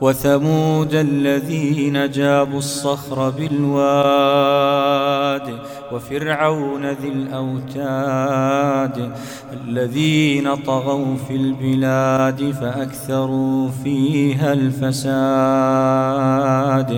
وثمود الذين جابوا الصخر بالواد وفرعون ذي الأوتاد الذين طغوا في البلاد فأكثروا فيها الفساد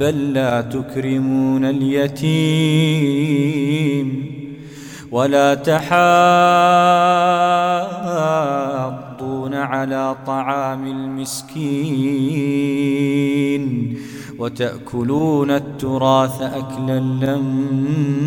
بل لا تكرمون اليتيم ولا تحاضون على طعام المسكين وتأكلون التراث أكلا لما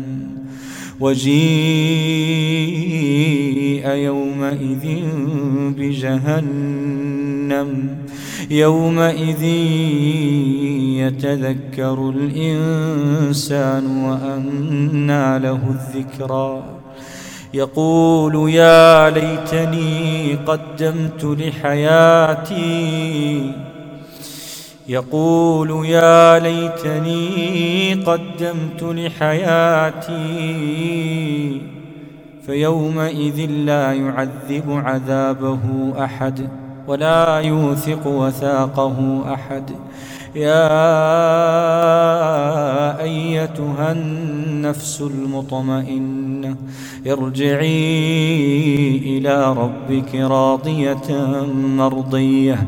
وجيء يومئذ بجهنم. يومئذ يتذكر الإنسان وأنى له الذكرى. يقول يا ليتني قدمت لحياتي يقول يا ليتني قدمت لحياتي فيومئذ لا يعذب عذابه أحد ولا يوثق وثاقه أحد. يا أيتها النفس المطمئنة ارجعي إلى ربك راضية مرضية.